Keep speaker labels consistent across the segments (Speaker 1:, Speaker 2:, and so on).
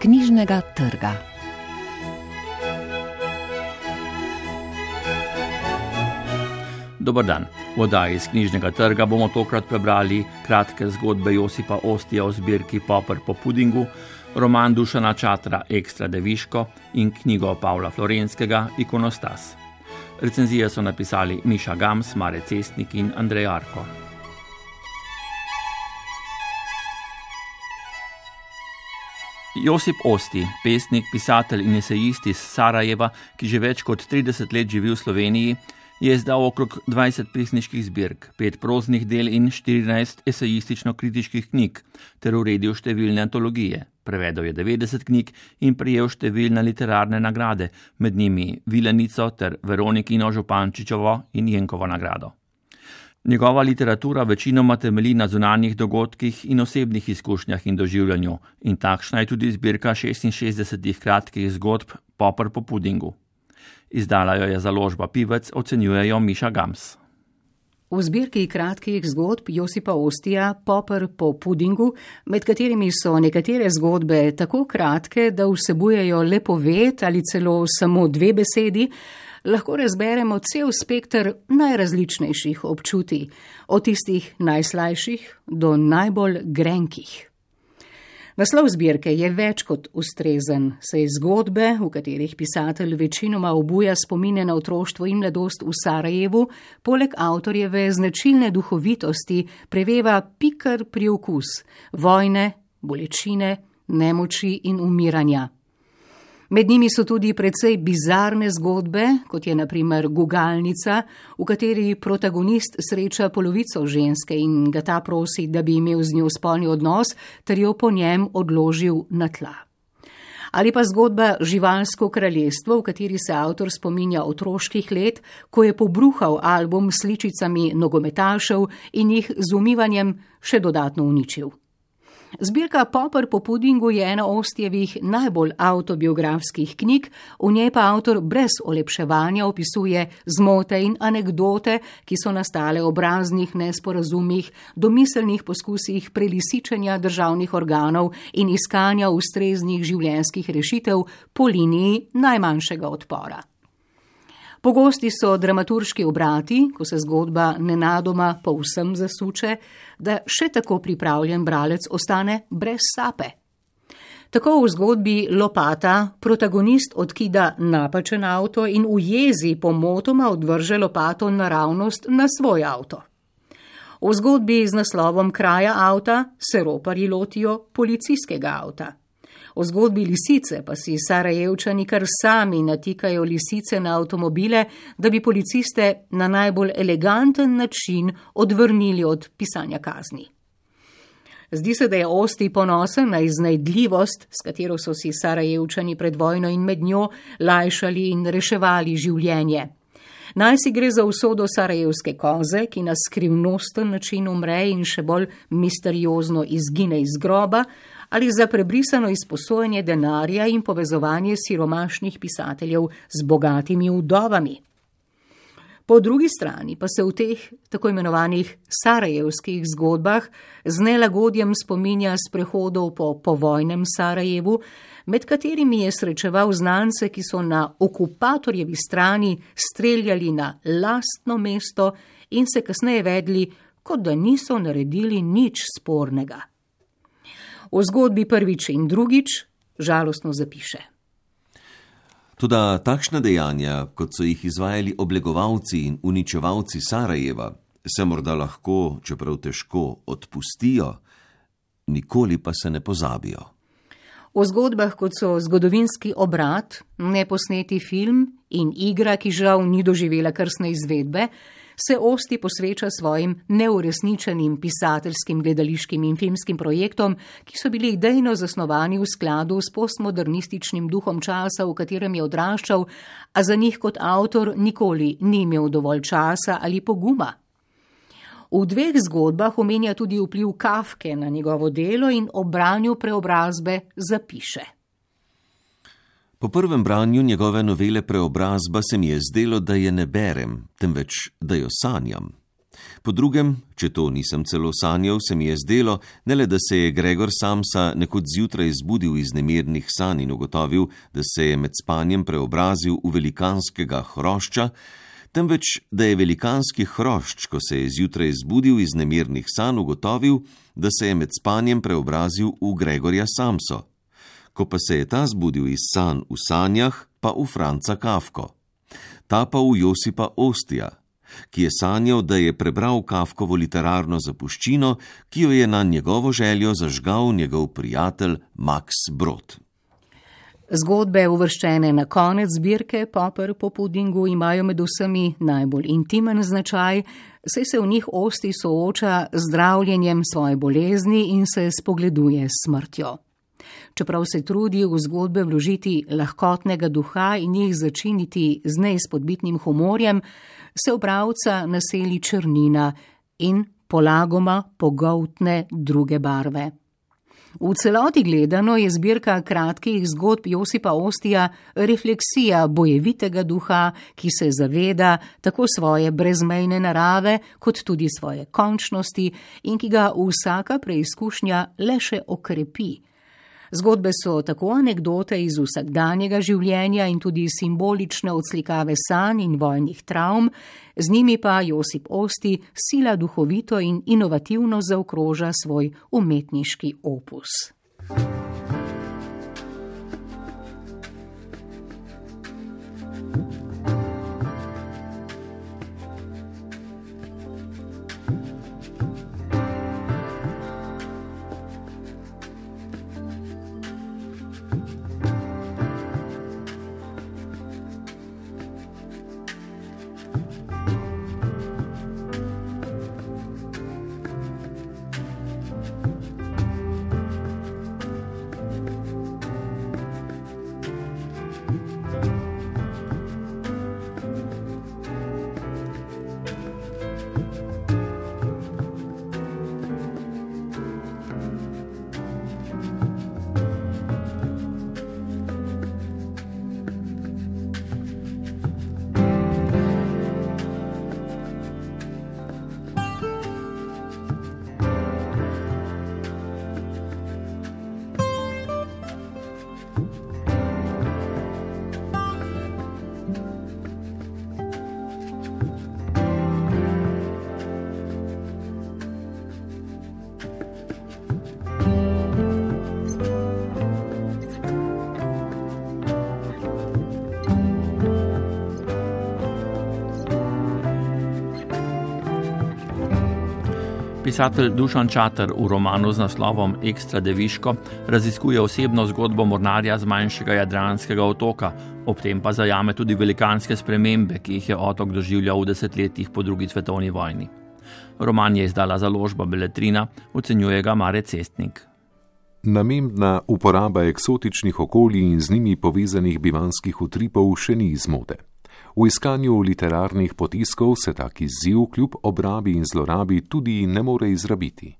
Speaker 1: knjižnega trga.
Speaker 2: Dober dan. V oddaji iz knjižnega trga bomo tokrat prebrali kratke zgodbe Josipa Ostija o zbirki Popper po pudingu, roman Dušana Čatra Ekstra Deviško in knjigo Pavla Florenskega Ikonostas. Recenzije so napisali Miša Gams, Mare Cestnik in Andrej Arko. Josip Osti, pesnik, pisatelj in esejist iz Sarajeva, ki že več kot 30 let živi v Sloveniji, je izdal okrog 20 pesniških zbirk, 5 proznih del in 14 esejistično-kritiških knjig, ter uredil številne antologije. Prevedel je 90 knjig in prijel številne literarne nagrade, med njimi Vilenico ter Veronikino Župančičovo in Jenkovo nagrado. Njegova literatura večinoma temelji na zunanjih dogodkih in osebnih izkušnjah in doživljanju, in takšna je tudi zbirka 66 kratkih zgodb Popr po pudingu. Izdala jo je založba Pivec, ocenjujejo Miša Gams.
Speaker 3: V zbirki kratkih zgodb Josipa Ostija Popr po pudingu, med katerimi so nekatere zgodbe tako kratke, da vsebujejo le poved ali celo samo dve besedi, lahko razberemo cel spektr najrazličnejših občutij, od tistih najslajših do najbolj grenkih. Naslov zbirke je več kot ustrezen, saj zgodbe, v katerih pisatelj večinoma obuja spomine na otroštvo in mladost v Sarajevu, poleg avtorjeve značilne duhovitosti preveva pikar priokus vojne, bolečine, nemoči in umiranja. Med njimi so tudi precej bizarne zgodbe, kot je naprimer Gugalnica, v kateri protagonist sreča polovico ženske in ga ta prosi, da bi imel z njo spolni odnos, ter jo po njem odložil na tla. Ali pa zgodba Živalsko kraljestvo, v kateri se avtor spominja otroških let, ko je pobruhal album s sličicami nogometašev in jih z umivanjem še dodatno uničil. Zbirka Popper po pudingu je ena ostjevih najbolj autobiografskih knjig, v njej pa avtor brez olepševanja opisuje zmote in anekdote, ki so nastale ob raznih nesporazumih, domiselnih poskusih prelisičenja državnih organov in iskanja ustreznih življenjskih rešitev po liniji najmanjšega odpora. Pogosti so dramaturški obrati, ko se zgodba nenadoma povsem zasuče, da še tako pripravljen bralec ostane brez sape. Tako v zgodbi Lopata protagonist odkida napačen avto in v jezi pomotoma odvrže lopato naravnost na svoj avto. V zgodbi z naslovom Kraja avta se roparji lotijo policijskega avta. O zgodbi lisice pa si Sarajevčani kar sami natikajo lisice na avtomobile, da bi policiste na najbolj eleganten način odvrnili od pisanja kazni. Zdi se, da je Osti ponosen na iznajdljivost, s katero so si Sarajevčani pred vojno in med njo lajšali in reševali življenje. Naj si gre za usodo sarajevske koze, ki na skrivnosten način umre in še bolj misteriozno izgine iz groba, ali za prebrisano izposojanje denarja in povezovanje siromašnih pisateljev z bogatimi vdovami. Po drugi strani pa se v teh tako imenovanih sarajevskih zgodbah z nelagodjem spominja sprehodov po povojnem Sarajevu, med katerimi je srečeval znance, ki so na okupatorjevi strani streljali na lastno mesto in se kasneje vedli, kot da niso naredili nič spornega v zgodbi prvič in drugič žalostno zapiše.
Speaker 4: Tudi takšna dejanja, kot so jih izvajali oblegovalci in uničevalci Sarajeva, se morda lahko, čeprav težko, odpustijo, nikoli pa se ne pozabijo.
Speaker 3: V zgodbah, kot so zgodovinski obrat, neposneti film in igra, ki žal ni doživela krsne izvedbe, se Osti posveča svojim neuresničenim pisateljskim, gledališkim in filmskim projektom, ki so bili idejno zasnovani v skladu s postmodernističnim duhom časa, v katerem je odraščal, a za njih kot avtor nikoli ni imel dovolj časa ali poguma. V dveh zgodbah omenja tudi vpliv Kafke na njegovo delo in obranju preobrazbe zapiše.
Speaker 4: Po prvem branju njegove novele Preobrazba se mi je zdelo, da je ne berem, temveč da jo sanjam. Po drugem, če to nisem celo sanjal, se mi je zdelo, ne le da se je Gregor Samsa nekoč zjutraj zbudil iz nemirnih sanj in ugotovil, da se je med spanjem preobrazil v velikanskega hrošča, temveč da je velikanski hrošč, ko se je zjutraj zbudil iz nemirnih sanj, ugotovil, da se je med spanjem preobrazil v Gregorja Samso. Ko pa se je ta zbudil iz sanj v sanjah, pa v Franca Kafko, ta pa v Josipa Ostija ki je sanjal, da je prebral Kafkovo literarno zapuščino, ki jo je na njegovo željo zažgal njegov prijatelj Max Brod.
Speaker 3: Zgodbe, uvrščene na konec zbirke Popper po pudingu, imajo med vsemi najbolj intimen značaj, saj se v njih osti sooča z zdravljenjem svoje bolezni in se spogleduje s smrtjo. Čeprav se trudi v zgodbe vložiti lahkotnega duha in jih začiniti z neizpodbitnim humorjem, se obravca naseli črnina in polagoma pogoltne druge barve. V celoti gledano je zbirka kratkih zgodb Josipa Ostija refleksija bojevitega duha, ki se zaveda tako svoje brezmejne narave, kot tudi svoje končnosti in ki ga vsaka preizkušnja le še okrepi. Zgodbe so tako anekdote iz vsakdanjega življenja in tudi simbolične odslikave sanj in vojnih travm, z njimi pa Josip Osti sila duhovito in inovativno zaokroža svoj umetniški opus.
Speaker 2: Pisatelj Dušan Čater v romanu z naslovom Ekstra Deviško raziskuje osebno zgodbo mornarja z manjšega jadranskega otoka, ob tem pa zajame tudi velikanske spremembe, ki jih je otok doživljal v desetletjih po drugi svetovni vojni. Roman je izdala založba Beletrina, ocenjuje ga Mare Cestnik.
Speaker 1: Namembna uporaba eksotičnih okolij in z njimi povezanih bivanskih utripov še ni izmode. V iskanju literarnih potiskov se tak izziv kljub obrabi in zlorabi tudi ne more izrabiti.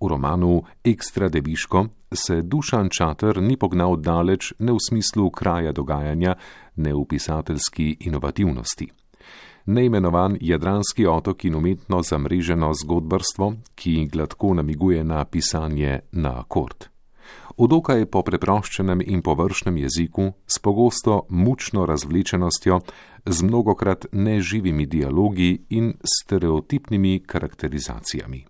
Speaker 1: V romanu Ekstra deviško se Dušan Čater ni pognal daleč ne v smislu kraja dogajanja, ne v pisateljski inovativnosti. Neimenovan Jadranski otok in umetno zamreženo zgodbarstvo, ki gladko namiguje na pisanje na akord v dokaj po preproščenem in površnem jeziku, s pogosto mučno razvlečenostjo, z mnogokrat neživimi dialogi in stereotipnimi karakterizacijami.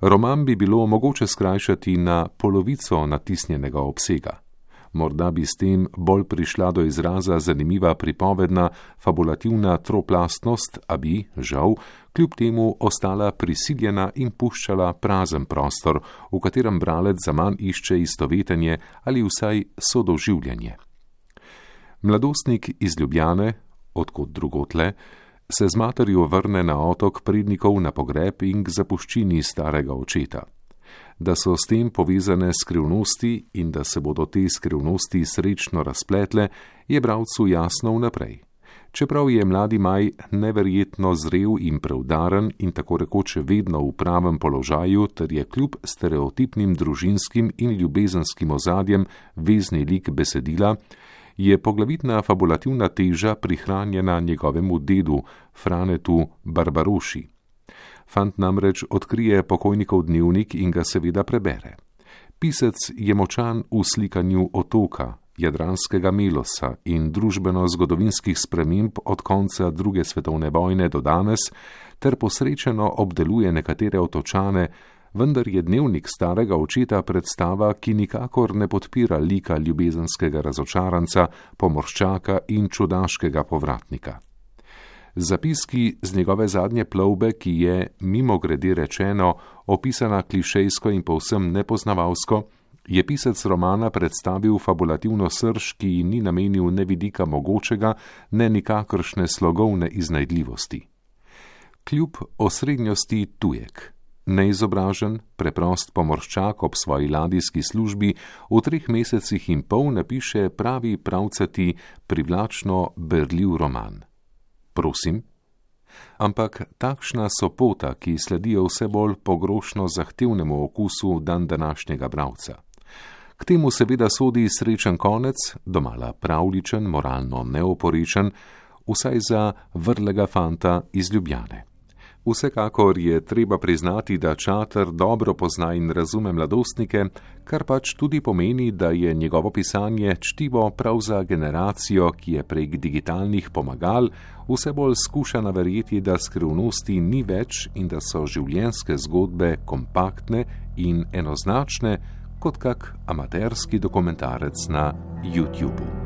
Speaker 1: Roman bi bilo mogoče skrajšati na polovico natisnjenega obsega morda bi s tem bolj prišla do izraza zanimiva pripovedna, fabulativna troplastnost, a bi, žal, kljub temu ostala prisiljena in puščala prazen prostor, v katerem bralec za manj išče istovetenje ali vsaj sodoživljanje. Mladostnik iz Ljubljane, odkot drugotle, se z materjo vrne na otok pridnikov na pogreb in k zapuščini starega očeta da so s tem povezane skrivnosti in da se bodo te skrivnosti srečno razpletle, je bravcu jasno vnaprej. Čeprav je mladi Maj neverjetno zrel in preudaren in tako rekoče vedno v pravem položaju, ter je kljub stereotipnim družinskim in ljubezenskim ozadjem vezni lik besedila, je poglavitna fabulativna teža prihranjena njegovemu dedu, Franetu Barbaroši Fant namreč odkrije pokojnikov dnevnik in ga seveda prebere. Pisec je močan v slikanju otoka, jadranskega melosa in družbeno-zgodovinskih sprememb od konca druge svetovne vojne do danes, ter posrečeno obdeluje nekatere otočane, vendar je dnevnik starega očeta predstava, ki nikakor ne podpira lika ljubezenskega razočaranca, pomorščaka in čudaškega povratnika. Zapiski z njegove zadnje plovbe, ki je, mimo grede rečeno, opisana klišejsko in povsem nepoznavalsko, je pisec romana predstavil fabulativno srž, ki ni namenil ne vidika mogočega, ne nikakršne slogovne iznajdljivosti. Kljub osrednjosti tujek, neizobražen, preprost pomorščak ob svoji ladijski službi, v treh mesecih in pol napiše pravi pravcati, privlačno berljiv roman. Prosim? Ampak takšna so pota, ki sledijo vse bolj pogrošno zahtevnemu okusu dan današnjega bravca. K temu seveda sodi srečen konec, domala pravličen, moralno neoporečen, vsaj za vrlega fanta iz Ljubljane. Vsekakor je treba priznati, da Čater dobro pozna in razume mladostnike, kar pač tudi pomeni, da je njegovo pisanje čtivo prav za generacijo, ki je prek digitalnih pomagal vse bolj skušana verjeti, da skrivnosti ni več in da so življenjske zgodbe kompaktne in enoznačne, kot kak amaterski dokumentarec na YouTubu.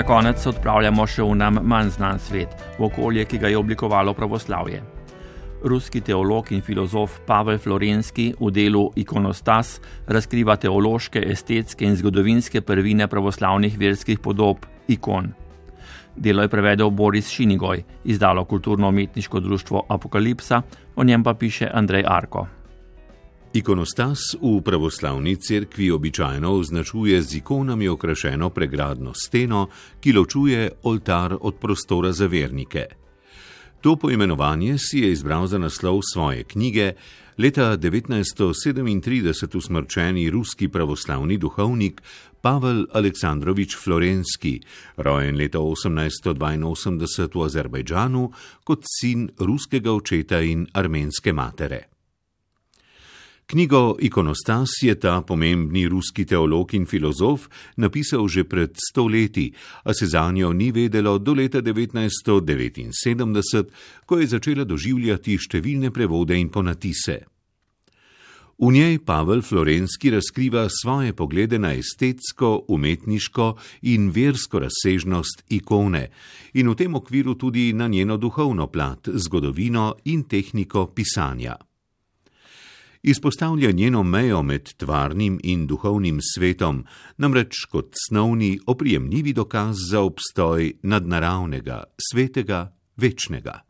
Speaker 2: Za konec se odpravljamo še v nam manj znan svet, v okolje, ki ga je oblikovalo pravoslavje. Ruski teolog in filozof Pavel Florenski v delu Ikonostas razkriva teološke, estetske in zgodovinske prvine pravoslavnih verskih podob ikon. Delo je prevedel Boris Šinigoj, izdalo kulturno-umetniško društvo Apokalipsa, o njem pa piše Andrej Arko.
Speaker 1: Ikonostas v pravoslavni cerkvi običajno označuje z ikonami okrašeno pregradno steno, ki ločuje oltar od prostora za vernike. To poimenovanje si je izbral za naslov svoje knjige, leta 1937 usmrčeni ruski pravoslavni duhovnik Pavel Aleksandrovič Florenski, rojen leta 1882 v Azerbajdžanu kot sin ruskega očeta in armenske matere. Knjigo Ikonostas je ta pomembni ruski teolog in filozof napisal že pred stoletji, a se za njo ni vedelo do leta 1979, ko je začela doživljati številne prevode in ponatise. V njej Pavel Florenski razkriva svoje poglede na estetsko, umetniško in versko razsežnost ikone in v tem okviru tudi na njeno duhovno plat, zgodovino in tehniko pisanja izpostavlja njeno mejo med tvarnim in duhovnim svetom, namreč kot snovni, oprijemljivi dokaz za obstoj nadnaravnega, svetega, večnega.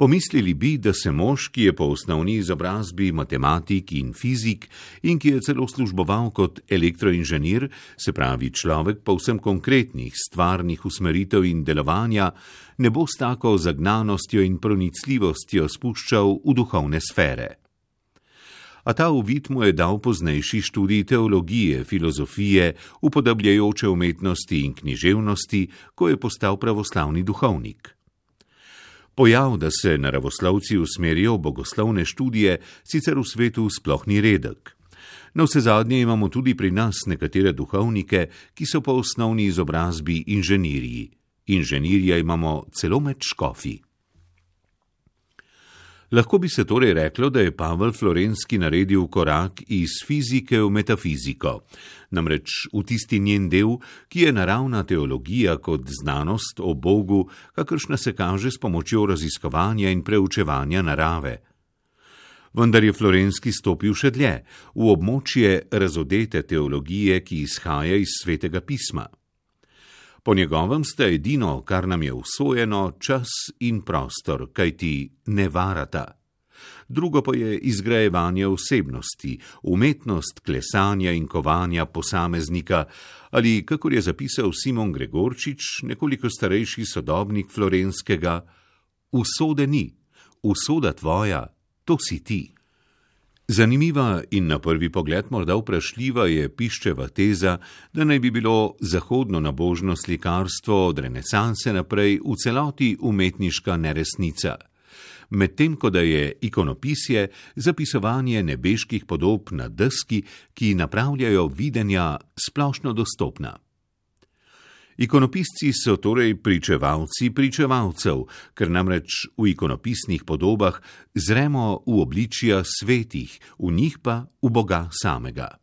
Speaker 1: Pomislili bi, da se mož, ki je po osnovni izobrazbi matematik in fizik in ki je celo služboval kot elektroinženir, se pravi človek povsem konkretnih stvarnih usmeritev in delovanja, ne bo s tako zagnanostjo in pronicljivostjo spuščal v duhovne sfere
Speaker 5: a ta uvid mu je dal poznejši študij teologije, filozofije, upodabljajoče umetnosti in književnosti, ko je postal pravoslavni duhovnik. Pojav, da se naravoslovci usmerijo v bogoslovne študije, sicer v svetu sploh ni redek. Na vse zadnje imamo tudi pri nas nekatere duhovnike, ki so po osnovni izobrazbi inženirji. Inženirja imamo celo med škofi. Lahko bi se torej reklo, da je Pavel Florenski naredil korak iz fizike v metafiziko, namreč v tisti njen del, ki je naravna teologija kot znanost o Bogu, kakršna se kaže s pomočjo raziskovanja in preučevanja narave. Vendar je Florenski stopil še dlje, v območje razodete teologije, ki izhaja iz svetega pisma. Po njegovem sta edino, kar nam je usvojeno, čas in prostor, kaj ti ne varata. Drugo pa je izgrajevanje osebnosti, umetnost klesanja in kovanja posameznika, ali, kakor je zapisal Simon Gregorčič, nekoliko starejši sodobnik florenskega, usode ni, usoda tvoja, to si ti. Zanimiva in na prvi pogled morda vprašljiva je piščeva teza, da naj bi bilo zahodno nabožno slikarstvo od renesanse naprej v celoti umetniška neresnica. Medtem ko da je ikonopisje zapisovanje nebeških podob na deski, ki napravljajo videnja splošno dostopna. Ikonopisci so torej pričevalci pričevalcev, ker namreč v ikonopisnih podobah zremo v obličja svetih, v njih pa v Boga samega.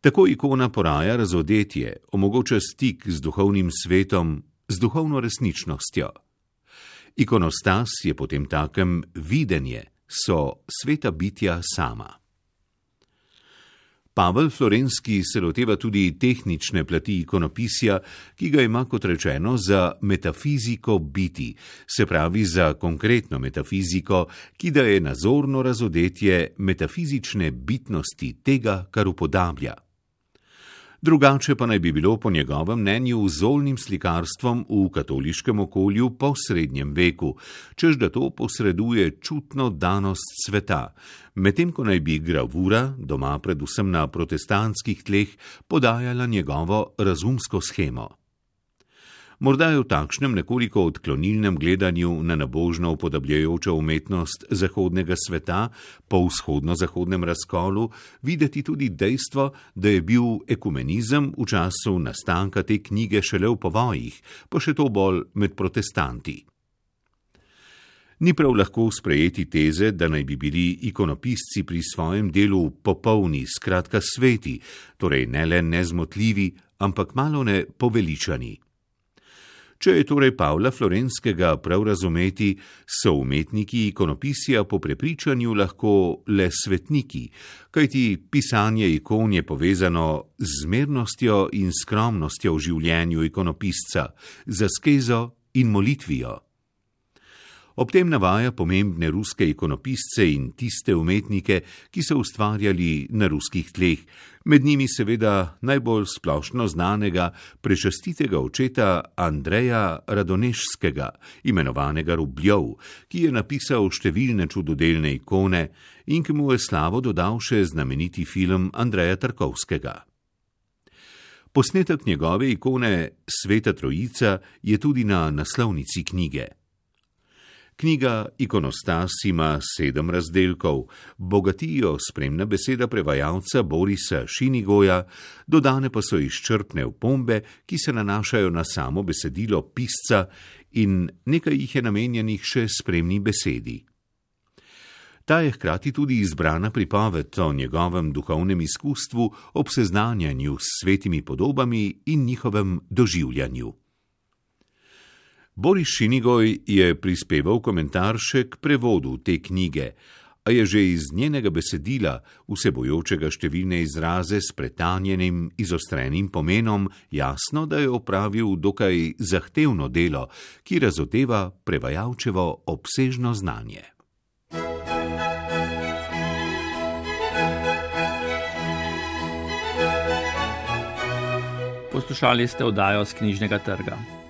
Speaker 5: Tako ikona poraja razodetje, omogoča stik z duhovnim svetom, z duhovno resničnostjo. Ikonostas je potem takem videnje, so sveta bitja sama. Pavel Florenski se loteva tudi tehnične plati ikonopisja, ki ga ima kot rečeno za metafiziko biti, se pravi za konkretno metafiziko, ki da je nazorno razodetje metafizične bitnosti tega, kar upodablja. Drugače pa naj bi bilo po njegovem mnenju z zolnim slikarstvom v katoliškem okolju po srednjem veku, čež da to posreduje čutno danost sveta, medtem ko naj bi gravura, doma predvsem na protestantskih tleh, podajala njegovo razumsko schemo. Morda je v takšnem nekoliko odklonilnem gledanju na nabožno upodabljajočo umetnost zahodnega sveta po vzhodno-zahodnem razkolu videti tudi dejstvo, da je bil ekumenizem v času nastanka te knjige šele v povojih, pa še to bolj med protestanti. Ni prav lahko sprejeti teze, da naj bi bili ikonopisci pri svojem delu popolni, skratka sveti, torej ne le nezmotljivi, ampak malo ne poveličani. Če je torej Pavla Florenskega prav razumeti, so umetniki ikonopisja po prepričanju lahko le svetniki, kajti pisanje ikon je povezano z zmernostjo in skromnostjo v življenju ikonopisca, z askezo in molitvijo. Ob tem navaja pomembne ruske ikonopisce in tiste umetnike, ki so ustvarjali na ruskih tleh, med njimi seveda najbolj splošno znanega prečastitega očeta Andreja Radonešskega, imenovanega Rubljov, ki je napisal številne čudodelne ikone in ki mu je slavo dodal še znameniti film Andreja Tarkovskega. Posnetek njegove ikone Sveta Trojica je tudi na naslovnici knjige. Knjiga Ikonostas ima sedem razdelkov, bogatijo spremna beseda prevajalca Borisa Šinigoja, dodane pa so izčrpne opombe, ki se nanašajo na samo besedilo pisca in nekaj jih je namenjenih še spremni besedi. Ta je hkrati tudi izbrana pripoved o njegovem duhovnem izkustvu ob seznanjanju s svetimi podobami in njihovem doživljanju. Boris Šinigoj je prispeval komentar še k prevodu te knjige, a je že iz njenega besedila, vsebojočega številne izraze s pretanjenim, izostrenim pomenom, jasno, da je opravil dokaj zahtevno delo, ki razoteva prevajalčevo obsežno znanje.
Speaker 2: Poslušali ste oddajo z knjižnega trga.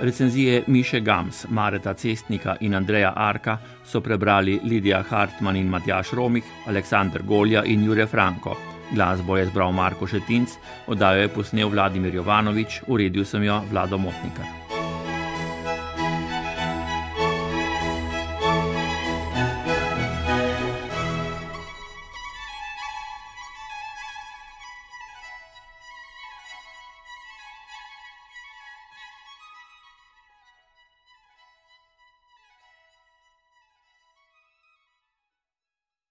Speaker 2: Recenzije Miše Gams, Mareta Cestnika in Andreja Arka so prebrali Lidija Hartmann in Matjaš Romih, Aleksandr Golja in Jure Franko. Glasbo je zbral Marko Šetinc, oddajo je posnel Vladimir Jovanovič, uredil sem jo Vlado Motnikar.